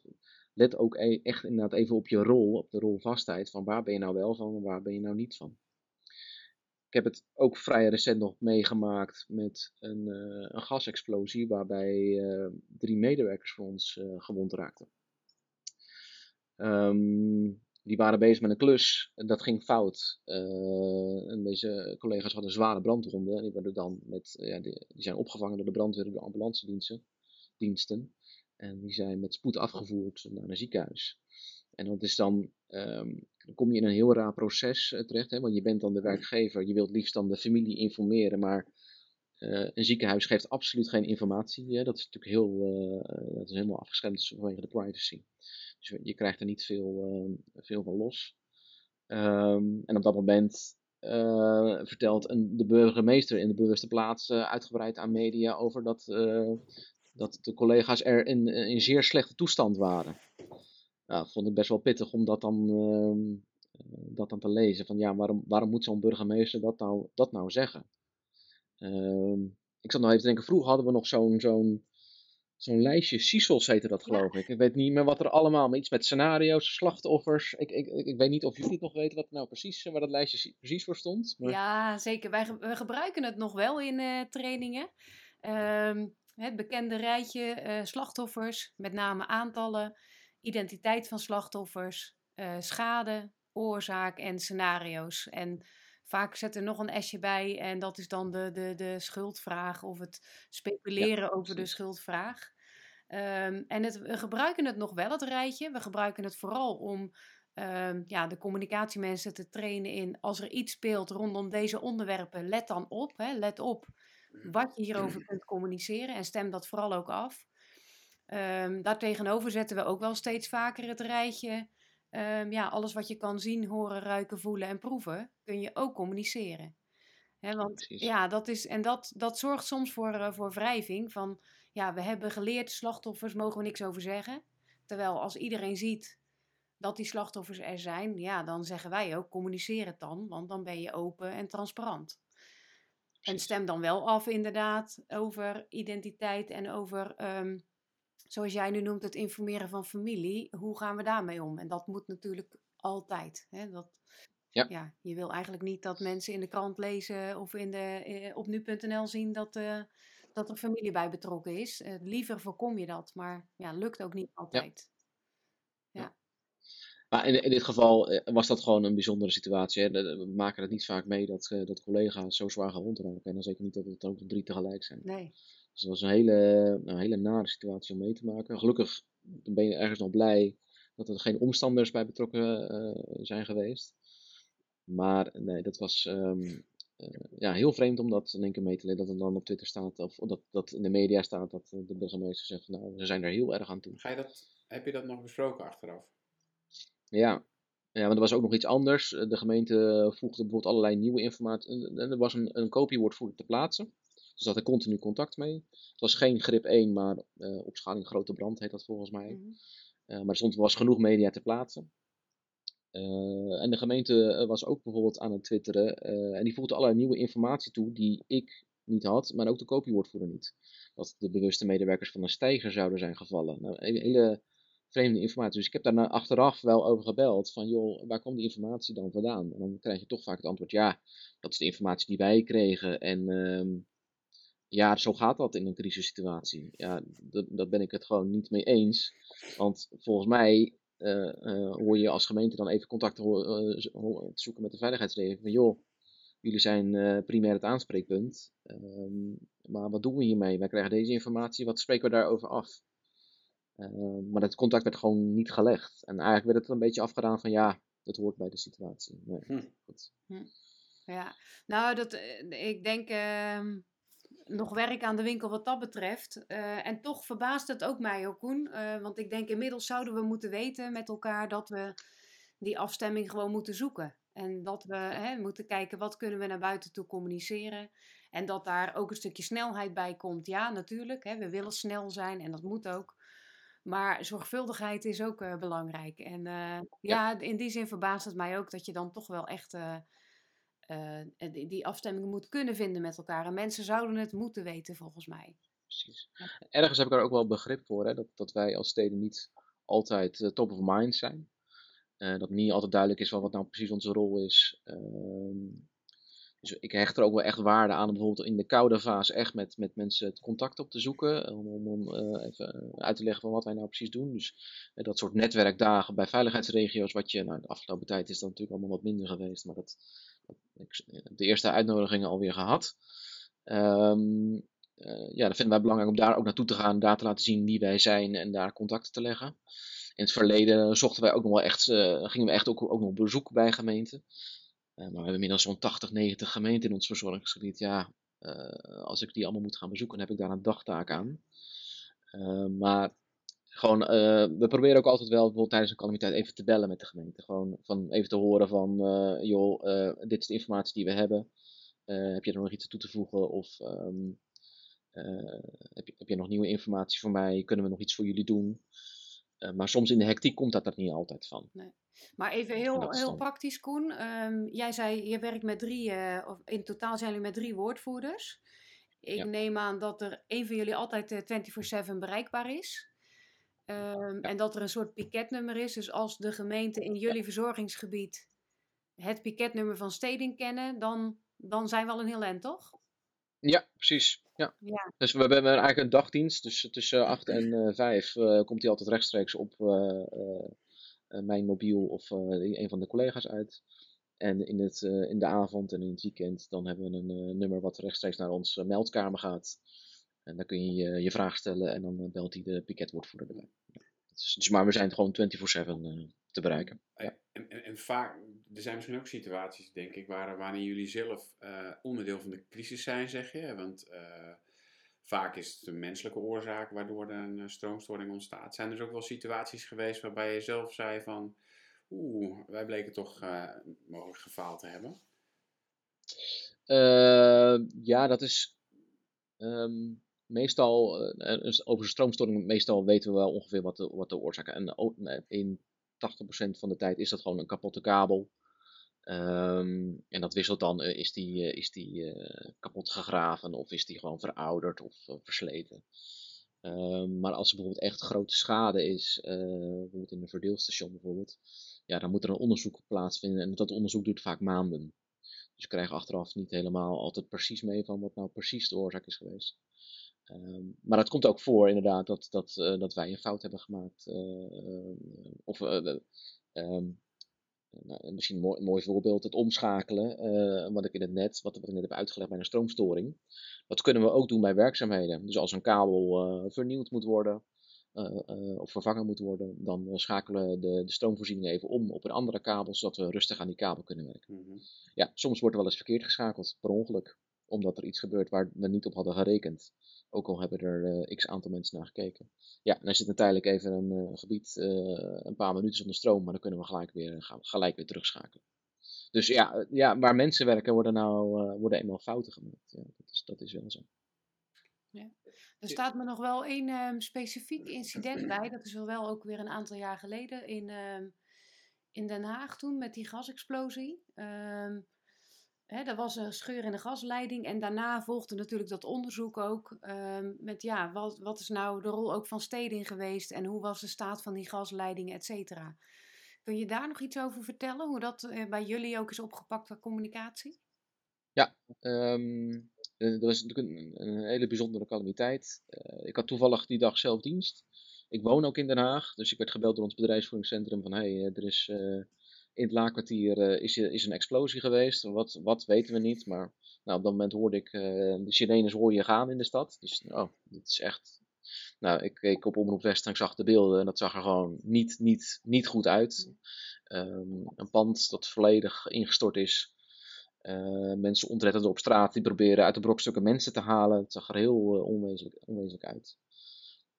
let ook e- echt inderdaad even op je rol, op de rolvastheid. Van waar ben je nou wel van en waar ben je nou niet van. Ik heb het ook vrij recent nog meegemaakt met een, eh, een gasexplosie. Waarbij eh, drie medewerkers van ons eh, gewond raakten. Ehm, die waren bezig met een klus. En dat ging fout. En deze collega's hadden zware brandwonden. En die, werden dan met, ja, die, die zijn opgevangen door de brandweer en de ambulance diensten, diensten. En die zijn met spoed afgevoerd naar een ziekenhuis. En dat is dan, ehm, dan kom je in een heel raar proces eh, terecht. Hè? Want je bent dan de werkgever. Je wilt liefst dan de familie informeren. Maar eh, een ziekenhuis geeft absoluut geen informatie. Hè? Dat is natuurlijk heel, eh, dat is helemaal afgeschermd vanwege de privacy. Dus je- krijgt er niet veel, eh, veel van los. Ehm, en op dat moment vertelt een, de burgemeester in de bewuste plaats uitgebreid aan media over dat, dat de collega's er in, in zeer slechte toestand waren. Ja, vond ik best wel pittig om dat dan, ehm, eh, dat dan te lezen. Van ja, waarom, waarom moet zo'n burgemeester dat nou, dat nou zeggen? Ehm, ik zat nog even te denken, vroeger hadden we nog zo'n zo'n zo'n lijstje, CISOS heette dat geloof ik. Ik weet niet meer wat er allemaal, maar iets met scenario's, slachtoffers. Ik, ik, ik, weet niet of jullie het nog weten wat nou precies, waar dat lijstje precies voor stond. Maar... Ja, zeker. Wij ge- we gebruiken het nog wel in eh, trainingen. Ehm, het bekende rijtje eh, slachtoffers, met name aantallen, identiteit van slachtoffers, eh, schade, oorzaak en scenario's. En vaak zet er nog een S'je bij en dat is dan de, de, de schuldvraag of het speculeren over de schuldvraag. Ehm, en het, we gebruiken het nog wel, het rijtje. We gebruiken het vooral om ehm, ja, de communicatiemensen te trainen in als er iets speelt rondom deze onderwerpen, let dan op. Hè, let op wat je hierover [clears throat] kunt communiceren en stem dat vooral ook af. Um, daartegenover zetten we ook wel steeds vaker het rijtje. Um, ja, alles wat je kan zien, horen, ruiken, voelen en proeven, kun je ook communiceren. He, want ja, dat is, en dat, dat zorgt soms voor, uh, voor wrijving. Van ja, we hebben geleerd, slachtoffers mogen we niks over zeggen. Terwijl als iedereen ziet dat die slachtoffers er zijn, ja, dan zeggen wij ook, communiceer het dan, want dan ben je open en transparant. En stem dan wel af, inderdaad, over identiteit en over, um, zoals jij nu noemt, het informeren van familie. Hoe gaan we daarmee om? En dat moet natuurlijk altijd. Hè? Dat, ja. ja. je wil eigenlijk niet dat mensen in de krant lezen of in de, eh, op nu.nl zien dat, uh, dat er familie bij betrokken is. Uh, liever voorkom je dat, maar ja, lukt ook niet altijd. Ja. ja. Maar in, in, dit geval was dat gewoon een bijzondere situatie. Hè? We maken het niet vaak mee dat, dat collega's zo zwaar gewond raken. En dan zeker niet dat het ook drie tegelijk zijn. Nee. Dus dat was een hele, een hele nare situatie om mee te maken. Gelukkig ben je ergens nog blij dat er geen omstanders bij betrokken zijn geweest. Maar nee, dat was um, ja, heel vreemd om dat in één keer mee te lezen. Dat er dan op Twitter staat, of dat, dat in de media staat, dat de burgemeester zegt van nou, we zijn er heel erg aan toe. Ga je dat, heb je dat nog besproken achteraf? Ja. ja, want er was ook nog iets anders. De gemeente voegde bijvoorbeeld allerlei nieuwe informatie. En er was een, een kopiewoordvoerder te plaatsen. Dus dat er continu contact mee. Het was geen grip 1, maar uh, opschaling grote brand heet dat volgens mij. Mm -hmm. uh, maar er stond, was genoeg media te plaatsen. Uh, en de gemeente eh, was ook bijvoorbeeld aan het twitteren. En die voegde allerlei nieuwe informatie toe die ik niet had, maar ook de kopiewoordvoerder niet. Dat de bewuste medewerkers van een stijger zouden zijn gevallen. Nou, een hele vreemde informatie. Dus ik heb daar achteraf wel over gebeld. Van joh, waar komt die informatie dan vandaan? En dan krijg je toch vaak het antwoord, ja, dat is de informatie die wij kregen. En uh, ja, zo gaat dat in een crisissituatie. Ja, dat, dat ben ik het gewoon niet mee eens. Want volgens mij uh, uh, hoor je als gemeente dan even contact te, uh, zoeken met de veiligheidsregio. Van joh, jullie zijn primair het aanspreekpunt. Um, maar wat doen we hiermee? Wij krijgen deze informatie, wat spreken we daarover af? Ehm, maar dat contact werd gewoon niet gelegd. En eigenlijk werd het een beetje afgedaan van ja, dat hoort bij de situatie. Nee, hm. Hm. Ja, nou, dat, ik denk ehm, nog werk aan de winkel wat dat betreft. Uh, en toch verbaast het ook mij, Koen. Uh, want ik denk inmiddels zouden we moeten weten met elkaar dat we die afstemming gewoon moeten zoeken. En dat we hè, moeten kijken wat kunnen we naar buiten toe communiceren. En dat daar ook een stukje snelheid bij komt. Ja, natuurlijk. Hè, we willen snel zijn en dat moet ook. Maar zorgvuldigheid is ook uh, belangrijk. En ja. ja. in die zin verbaast het mij ook dat je dan toch wel echt uh, die, die afstemming moet kunnen vinden met elkaar. En mensen zouden het moeten weten, volgens mij. Precies. Ergens heb ik er ook wel begrip voor, hè, dat, dat wij als steden niet altijd uh, top of mind zijn. Uh, dat niet altijd duidelijk is wat nou precies onze rol is. Ehm, dus ik hecht er ook wel echt waarde aan om bijvoorbeeld in de koude fase echt met, met mensen het contact op te zoeken. Om, om, om even uit te leggen van wat wij nou precies doen. Dus dat soort netwerkdagen bij veiligheidsregio's, wat je, nou de afgelopen tijd is dat natuurlijk allemaal wat minder geweest. Maar dat, ik heb de eerste uitnodigingen alweer gehad. Um, ja, dat vinden wij belangrijk om daar ook naartoe te gaan, daar te laten zien wie wij zijn en daar contacten te leggen. In het verleden zochten wij ook nog wel echt, uh, gingen we echt ook, ook nog bezoek bij gemeenten. Maar we hebben inmiddels zo'n 80, 90 gemeenten in ons verzorgingsgebied. Ja, als ik die allemaal moet gaan bezoeken, heb ik daar een dagtaak aan. maar gewoon, uh, we proberen ook altijd wel bijvoorbeeld tijdens een calamiteit even te bellen met de gemeente. Gewoon van even te horen van, uh, joh, uh, dit is de informatie die we hebben. heb je er nog iets toe te voegen? Of um, heb, je, heb je nog nieuwe informatie voor mij? Kunnen we nog iets voor jullie doen? maar soms in de hectiek komt dat er niet altijd van. Nee. Maar even heel, heel praktisch, Koen. Um, jij zei, je werkt met drie, of in totaal zijn jullie met drie woordvoerders. Ik ja. neem aan dat er één van jullie altijd 24-7 bereikbaar is. Um, en dat er een soort piketnummer is. Dus als de gemeente in jullie verzorgingsgebied het piketnummer van steding kennen, dan, dan zijn we al een heel eind, toch? Ja, precies. Ja. ja. Dus we hebben eigenlijk een dagdienst. Dus tussen 8 en uh, 5 uh, komt hij altijd rechtstreeks op uh, mijn mobiel of een van de collega's uit. En in, het, in de avond en in het weekend dan hebben we een nummer wat rechtstreeks naar onze meldkamer gaat. En dan kun je je, je vraag stellen en dan belt hij de piketwoordvoerder erbij. Dus, dus, maar we zijn gewoon 24-7 uh, te bereiken. Ja. en, en, en, vaak, er zijn misschien ook situaties, denk ik, waar, waarin jullie zelf uh, onderdeel van de crisis zijn, zeg je. Want uh, vaak is het een menselijke oorzaak waardoor er een stroomstoring ontstaat. Zijn er dus ook wel situaties geweest waarbij je zelf zei van, oeh, wij bleken toch uh, mogelijk gefaald te hebben? ja, dat is um, meestal, over de stroomstoring, meestal weten we wel ongeveer wat de, wat de oorzaak is. En in 80% van de tijd is dat gewoon een kapotte kabel. Um, en dat wisselt dan, uh, is die, is die kapot gegraven of is die gewoon verouderd of versleten. Um, maar als er bijvoorbeeld echt grote schade is, bijvoorbeeld in een verdeelstation bijvoorbeeld, ja, dan moet er een onderzoek plaatsvinden en dat onderzoek duurt vaak maanden. Dus we krijgen achteraf niet helemaal altijd precies mee van wat nou precies de oorzaak is geweest. Um, maar het komt ook voor inderdaad dat, dat, uh, dat wij een fout hebben gemaakt. Uh, of um, nou, misschien een mooi, mooi, voorbeeld, het omschakelen, wat ik in het net, wat, wat ik net heb uitgelegd bij een stroomstoring. Dat kunnen we ook doen bij werkzaamheden. Dus als een kabel vernieuwd moet worden of vervangen moet worden, dan schakelen we de, de, stroomvoorziening even om op een andere kabel, zodat we rustig aan die kabel kunnen werken. Mm -hmm. Ja, soms wordt er wel eens verkeerd geschakeld, per ongeluk omdat er iets gebeurt waar we niet op hadden gerekend. Ook al hebben er uh, x aantal mensen naar gekeken. Ja, dan zit het tijdelijk even een uh, gebied uh, een paar minuten zonder stroom, maar dan kunnen we gelijk weer, gaan, gelijk weer terugschakelen. Dus ja, ja, waar mensen werken worden nou worden eenmaal fouten gemaakt. Dat, is, dat is wel zo. Ja. Er staat me nog wel één um, specifiek incident bij. Dat is wel ook weer een aantal jaar geleden in, um, in Den Haag toen met die gasexplosie. Um, Hè, er was een scheur in de gasleiding en daarna volgde natuurlijk dat onderzoek ook um, met ja, wat, wat is nou de rol ook van steding geweest en hoe was de staat van die gasleidingen, et cetera. Kun je daar nog iets over vertellen, hoe dat uh, bij jullie ook is opgepakt qua communicatie? Ja, dat was natuurlijk een, hele bijzondere calamiteit. Uh, ik had toevallig die dag zelf dienst. Ik woon ook in Den Haag, dus ik werd gebeld door ons bedrijfsvoeringscentrum van hey, er is... in het laakkwartier uh, is, is een explosie geweest. Wat, wat weten we niet. Maar nou, op dat moment hoorde ik uh, de sirenes hoor je gaan in de stad. Dus oh, dit is echt. Nou, ik keek op Omroep West en ik zag de beelden en dat zag er gewoon niet, niet, niet goed uit. Um, een pand dat volledig ingestort is. Mensen ontredderen op straat die proberen uit de brokstukken mensen te halen. Het zag er heel onwezenlijk, onwezenlijk uit.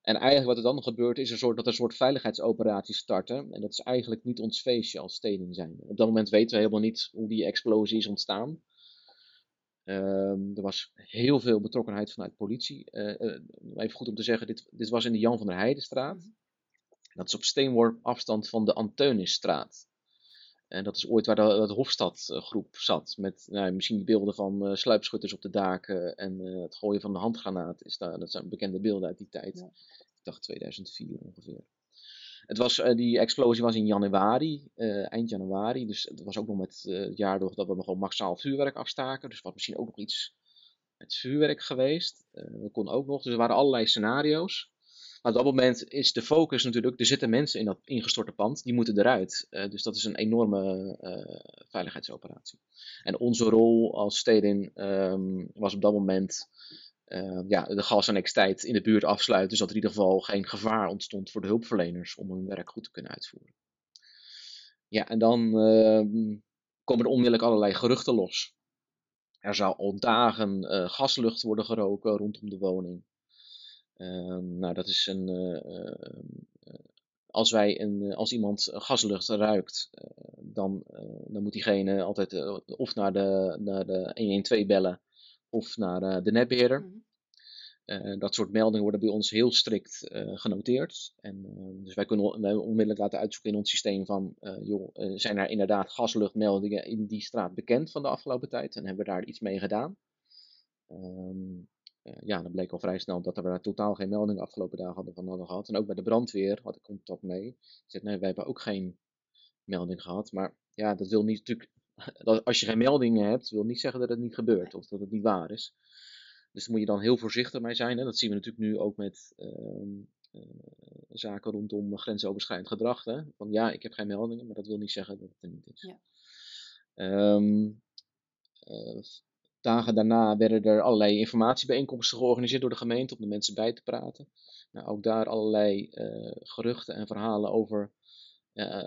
En eigenlijk wat er dan gebeurt is een soort, dat er een soort veiligheidsoperatie starten. En dat is eigenlijk niet ons feestje als steding zijn. Op dat moment weten we helemaal niet hoe die explosie is ontstaan. Um, er was heel veel betrokkenheid vanuit politie. Uh, uh, even goed om te zeggen, dit, dit was in de Jan van der Heidenstraat. Dat is op steenworp afstand van de Anteunisstraat. En dat is ooit waar de, de Hofstadgroep zat. Met nou, misschien beelden van uh, sluipschutters op de daken en het gooien van de handgranaat. Is daar, dat zijn bekende beelden uit die tijd. Ja ik dacht 2004 ongeveer. Het was, uh, die explosie was in januari, uh, eind januari. Dus het was ook nog met uh, het jaar door dat we nog gewoon massaal vuurwerk afstaken. Dus was misschien ook nog iets met vuurwerk geweest. dat kon ook nog. Dus er waren allerlei scenario's. Maar op dat moment is de focus natuurlijk, er zitten mensen in dat ingestorte pand, die moeten eruit. dus dat is een enorme veiligheidsoperatie. En onze rol als stedin um, was op dat moment uh, ja, de gasannexiteit in de buurt afsluiten, zodat er in ieder geval geen gevaar ontstond voor de hulpverleners om hun werk goed te kunnen uitvoeren. Ja, en dan uh, komen er onmiddellijk allerlei geruchten los. Er zou al dagen gaslucht worden geroken rondom de woning. Ehm, nou, dat is een. Eh, als, wij een, als iemand gaslucht ruikt, dan, dan moet diegene altijd of naar de, naar de 112 bellen of naar de netbeheerder. Mm -hmm. dat soort meldingen worden bij ons heel strikt uh, genoteerd. En, dus wij kunnen wij onmiddellijk laten uitzoeken in ons systeem van, joh, zijn er inderdaad gasluchtmeldingen in die straat bekend van de afgelopen tijd? En hebben we daar iets mee gedaan? Um, ja, dan bleek al vrij snel dat we daar totaal geen meldingen afgelopen dagen hadden van hadden gehad. En ook bij de brandweer had ik contact mee. Ik zei, nee, wij hebben ook geen melding gehad. Maar ja, dat wil niet natuurlijk [laughs] als je geen meldingen hebt, wil niet zeggen dat het niet gebeurt of dat het niet waar is. Dus daar moet je dan heel voorzichtig mee zijn. Hè? Dat zien we natuurlijk nu ook met uh, uh, zaken rondom grensoverschrijdend gedrag. Hè? Van ja, ik heb geen meldingen, maar dat wil niet zeggen dat het er niet is. Ja. Um, uh, dagen daarna werden er allerlei informatiebijeenkomsten georganiseerd door de gemeente om de mensen bij te praten. Nou, ook daar allerlei geruchten en verhalen over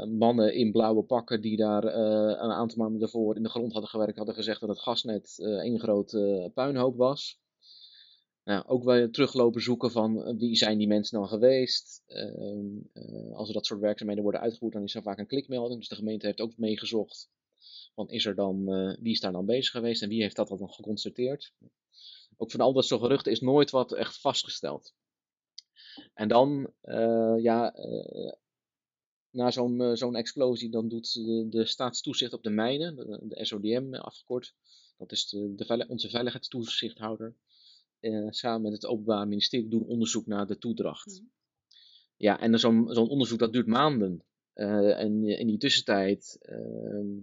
mannen in blauwe pakken die daar een aantal maanden daarvoor in de grond hadden gewerkt, hadden gezegd dat het gasnet één grote puinhoop was. Nou, ook wel teruglopen zoeken van wie zijn die mensen dan geweest. Ehm, als er dat soort werkzaamheden worden uitgevoerd, dan is er vaak een klikmelding. Dus de gemeente heeft ook meegezocht. Van is er dan, wie is daar dan bezig geweest en wie heeft dat dan geconstateerd? Ook van al dat soort geruchten is nooit wat echt vastgesteld. En dan, uh, ja, uh, na zo'n zo'n explosie, dan doet de, de, staatstoezicht op de mijnen, de, de SODM afgekort, dat is de, de onze veiligheidstoezichthouder, samen met het Openbaar Ministerie doen onderzoek naar de toedracht. Mm. Ja, en zo'n zo'n onderzoek dat duurt maanden. en in die tussentijd ehm,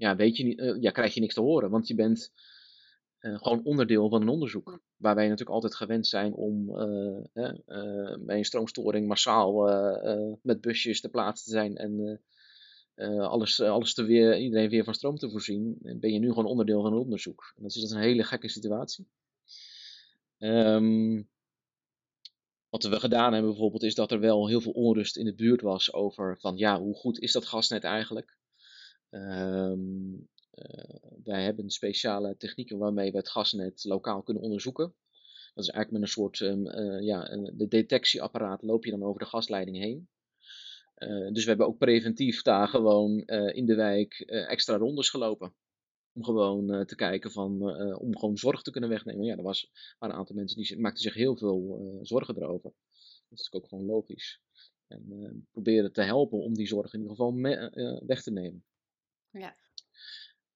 ja, weet je niet, ja, krijg je niks te horen, want je bent uh, gewoon onderdeel van een onderzoek. Waar wij natuurlijk altijd gewend zijn om uh, uh, bij een stroomstoring massaal met busjes te plaatsen te zijn en alles, alles te weer, iedereen weer van stroom te voorzien. Ben je nu gewoon onderdeel van een onderzoek. En dat is dus een hele gekke situatie. Um, wat we gedaan hebben bijvoorbeeld is dat er wel heel veel onrust in de buurt was over van ja, hoe goed is dat gasnet eigenlijk? Um, eh, wij hebben speciale technieken waarmee we het gasnet lokaal kunnen onderzoeken. Dat is eigenlijk met een soort um, uh, ja, een, de detectieapparaat loop je dan over de gasleiding heen. Uh, dus we hebben ook preventief daar gewoon in de wijk extra rondes gelopen. Om gewoon te kijken van, om gewoon zorg te kunnen wegnemen. Ja, er was, waren een aantal mensen die maakten zich heel veel zorgen erover. Dat is ook gewoon logisch. En proberen te helpen om die zorg in ieder geval weg te nemen. Ja,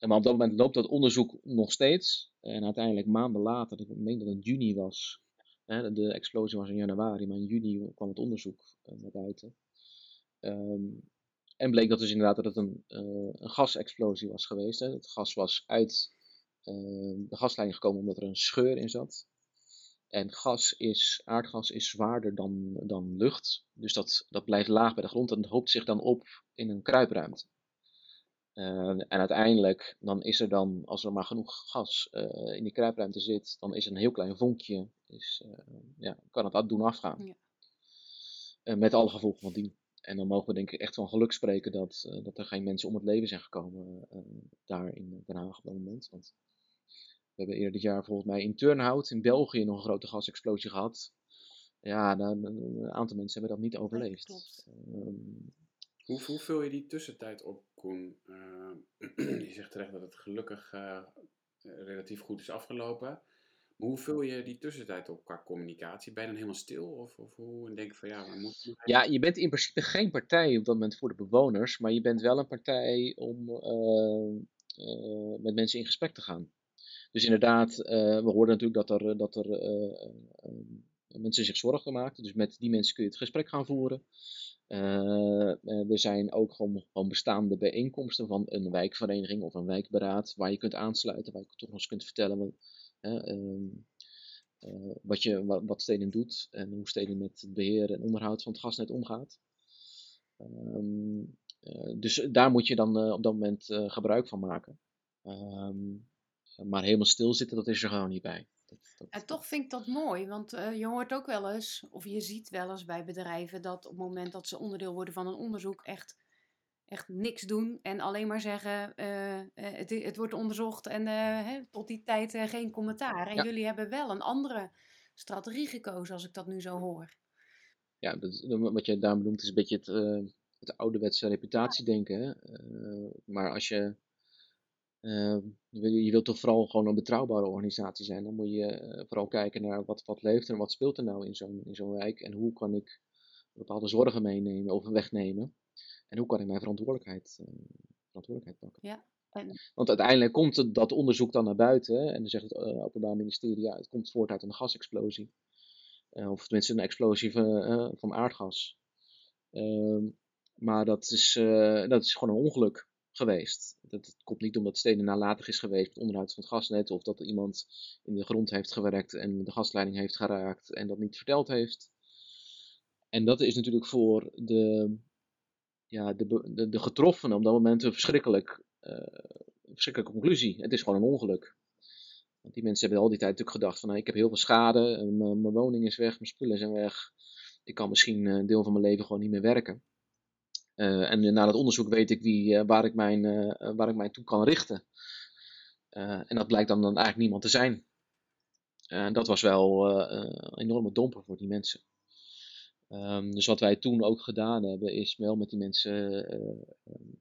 maar op dat moment loopt dat onderzoek nog steeds. En uiteindelijk maanden later, ik denk dat het juni was. Hè, de explosie was in januari, maar in juni kwam het onderzoek uh, naar buiten. Um, en bleek dat dus inderdaad dat het een, uh, een gasexplosie was geweest. Hè. Het gas was uit uh, de gasleiding gekomen omdat er een scheur in zat. En gas is, aardgas is zwaarder dan, dan lucht. Dus dat, dat blijft laag bij de grond en hoopt zich dan op in een kruipruimte. Uh, en uiteindelijk, dan is er dan, als er maar genoeg gas uh, in die kruipruimte zit, dan is een heel klein vonkje, is, uh, ja, kan het doen afgaan. Ja. met alle gevolgen van dien. En dan mogen we denk ik echt van geluk spreken dat, dat er geen mensen om het leven zijn gekomen daar in Den Haag op dat moment. Want we hebben eerder dit jaar volgens mij in Turnhout in België nog een grote gasexplosie gehad. Ja, dan, een aantal mensen hebben dat niet overleefd. Ja, hoe, hoe vul je die tussentijd op, Koen? [clears throat] Je zegt terecht dat het gelukkig uh, relatief goed is afgelopen. Maar hoe vul je die tussentijd op qua communicatie? Ben je dan helemaal stil? Of, of hoe denk je van ja, we moeten. Ja, je bent in principe geen partij op dat moment voor de bewoners, maar je bent wel een partij om uh, met mensen in gesprek te gaan. Dus inderdaad, we hoorden natuurlijk dat er, dat er mensen zich zorgen maakten. Dus met die mensen kun je het gesprek gaan voeren. Er zijn ook gewoon, bestaande bijeenkomsten van een wijkvereniging of een wijkberaad waar je kunt aansluiten, waar je toch nog eens kunt vertellen wat, uh, uh, wat, je, wat, wat doet en hoe Stedin met het beheer en onderhoud van het gasnet omgaat. Ehm, dus daar moet je dan op dat moment gebruik van maken. Ehm, maar helemaal stilzitten, dat is er gewoon niet bij. En toch vind ik dat mooi, want uh, je hoort ook wel eens, of je ziet wel eens bij bedrijven, dat op het moment dat ze onderdeel worden van een onderzoek echt, echt niks doen en alleen maar zeggen, uh, het, het, wordt onderzocht en hè, tot die tijd geen commentaar. En jullie hebben wel een andere strategie gekozen, als ik dat nu zo hoor. Ja, dat, wat je daar benoemt is een beetje het, het ouderwetse reputatiedenken. Hè? maar als je uh, je wilt toch vooral gewoon een betrouwbare organisatie zijn. Dan moet je uh, vooral kijken naar wat, wat leeft en wat speelt er nou in zo'n, in zo'n wijk. En hoe kan ik bepaalde zorgen meenemen of wegnemen. En hoe kan ik mijn verantwoordelijkheid, uh, verantwoordelijkheid pakken. Ja. En... Want uiteindelijk komt dat onderzoek dan naar buiten. Hè, en dan zegt het Openbaar Ministerie, ja, het komt voort uit een gasexplosie. of tenminste een explosie van, van aardgas. Ehm, maar dat is, dat is gewoon een ongeluk geweest. Dat, komt niet omdat stenen nalatig is geweest met onderhoud van het gasnet, of dat iemand in de grond heeft gewerkt en de gasleiding heeft geraakt en dat niet verteld heeft. En dat is natuurlijk voor de, ja, de, de, getroffenen op dat moment een verschrikkelijk, uh, verschrikkelijke conclusie. Het is gewoon een ongeluk. Want die mensen hebben al die tijd natuurlijk gedacht van nou, ik heb heel veel schade, mijn woning is weg, mijn spullen zijn weg. Ik kan misschien een deel van mijn leven gewoon niet meer werken. En na het onderzoek weet ik wie, waar, ik mijn, waar ik mij toe kan richten. en dat blijkt dan, dan eigenlijk niemand te zijn. En dat was wel een enorme domper voor die mensen. Ehm, dus wat wij toen ook gedaan hebben, is wel met die mensen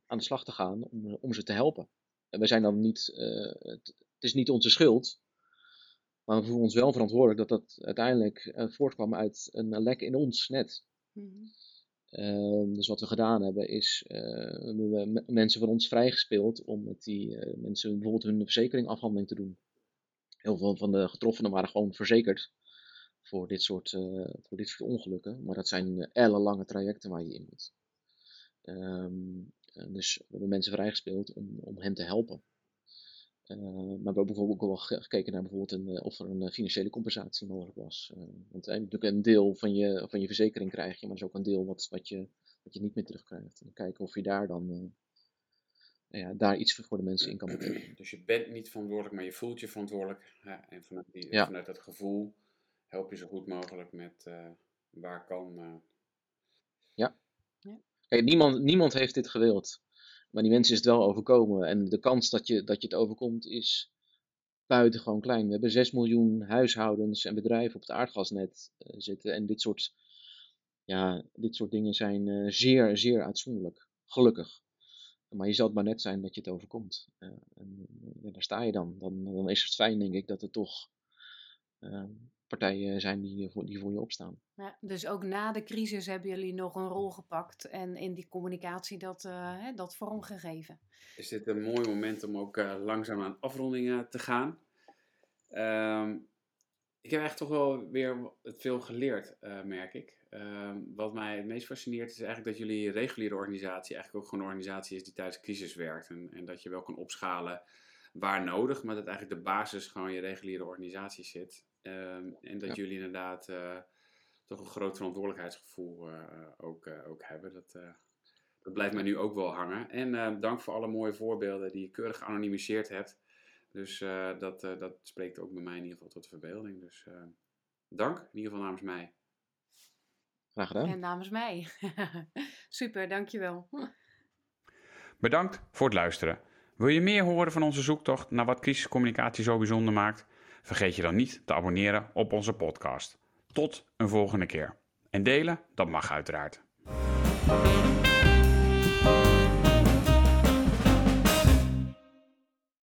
aan de slag te gaan om, om ze te helpen. En wij zijn dan niet, het, is niet onze schuld, maar we voelen ons wel verantwoordelijk dat dat uiteindelijk voortkwam uit een lek in ons net. Mm dus wat we gedaan hebben is, uh, we mensen van ons vrijgespeeld om met die uh, mensen bijvoorbeeld hun verzekeringafhandeling te doen. Heel veel van de getroffenen waren gewoon verzekerd voor dit soort, voor dit soort ongelukken. Maar dat zijn ellenlange trajecten waar je in moet. Um, dus we hebben mensen vrijgespeeld om, om hen te helpen. Uh, maar we hebben bijvoorbeeld ook wel gekeken naar bijvoorbeeld een, eh, of er een eh, financiële compensatie mogelijk was. Uh, want natuurlijk een deel van je, van je verzekering krijg je, maar er is ook een deel wat, wat, je, wat je niet meer terugkrijgt. En kijken of je daar dan ja, daar iets voor de mensen in kan betekenen. Dus je bent niet verantwoordelijk, maar je voelt je verantwoordelijk. Ja, en vanuit, die, ja. vanuit dat gevoel help je zo goed mogelijk met waar kan. Ja. ja. Kijk, niemand, niemand heeft dit gewild. Maar die mensen is het wel overkomen. En de kans dat je, dat je het overkomt is buitengewoon klein. We hebben 6 miljoen huishoudens en bedrijven op het aardgasnet uh, zitten. En dit soort, ja, dit soort dingen zijn uh, zeer, zeer uitzonderlijk. Gelukkig. Maar je zal het maar net zijn dat je het overkomt. Uh, en daar sta je dan. dan. Dan is het fijn, denk ik, dat er toch partijen zijn die voor, die voor je opstaan. Ja, dus ook na de crisis hebben jullie nog een rol gepakt en in die communicatie dat, uh, dat vormgegeven. Is dit een mooi moment om ook uh, langzaam aan afrondingen te gaan? Um, ik heb echt toch wel weer veel geleerd, uh, merk ik. Um, wat mij het meest fascineert is eigenlijk dat jullie reguliere organisatie eigenlijk ook gewoon een organisatie is die tijdens crisis werkt. En, en dat je wel kan opschalen waar nodig, maar dat eigenlijk de basis gewoon je reguliere organisatie zit. Um, en dat jullie inderdaad uh, toch een groot verantwoordelijkheidsgevoel uh, ook, uh, ook hebben. Dat, dat blijft mij nu ook wel hangen. En dank voor alle mooie voorbeelden die je keurig geanonimiseerd hebt. Dus dat, dat spreekt ook bij mij in ieder geval tot de verbeelding. Dus dank, in ieder geval namens mij. Graag gedaan. En namens mij. [laughs] Super, dankjewel. Bedankt voor het luisteren. Wil je meer horen van onze zoektocht naar wat crisiscommunicatie zo bijzonder maakt? Vergeet je dan niet te abonneren op onze podcast. Tot een volgende keer. En delen, dat mag uiteraard.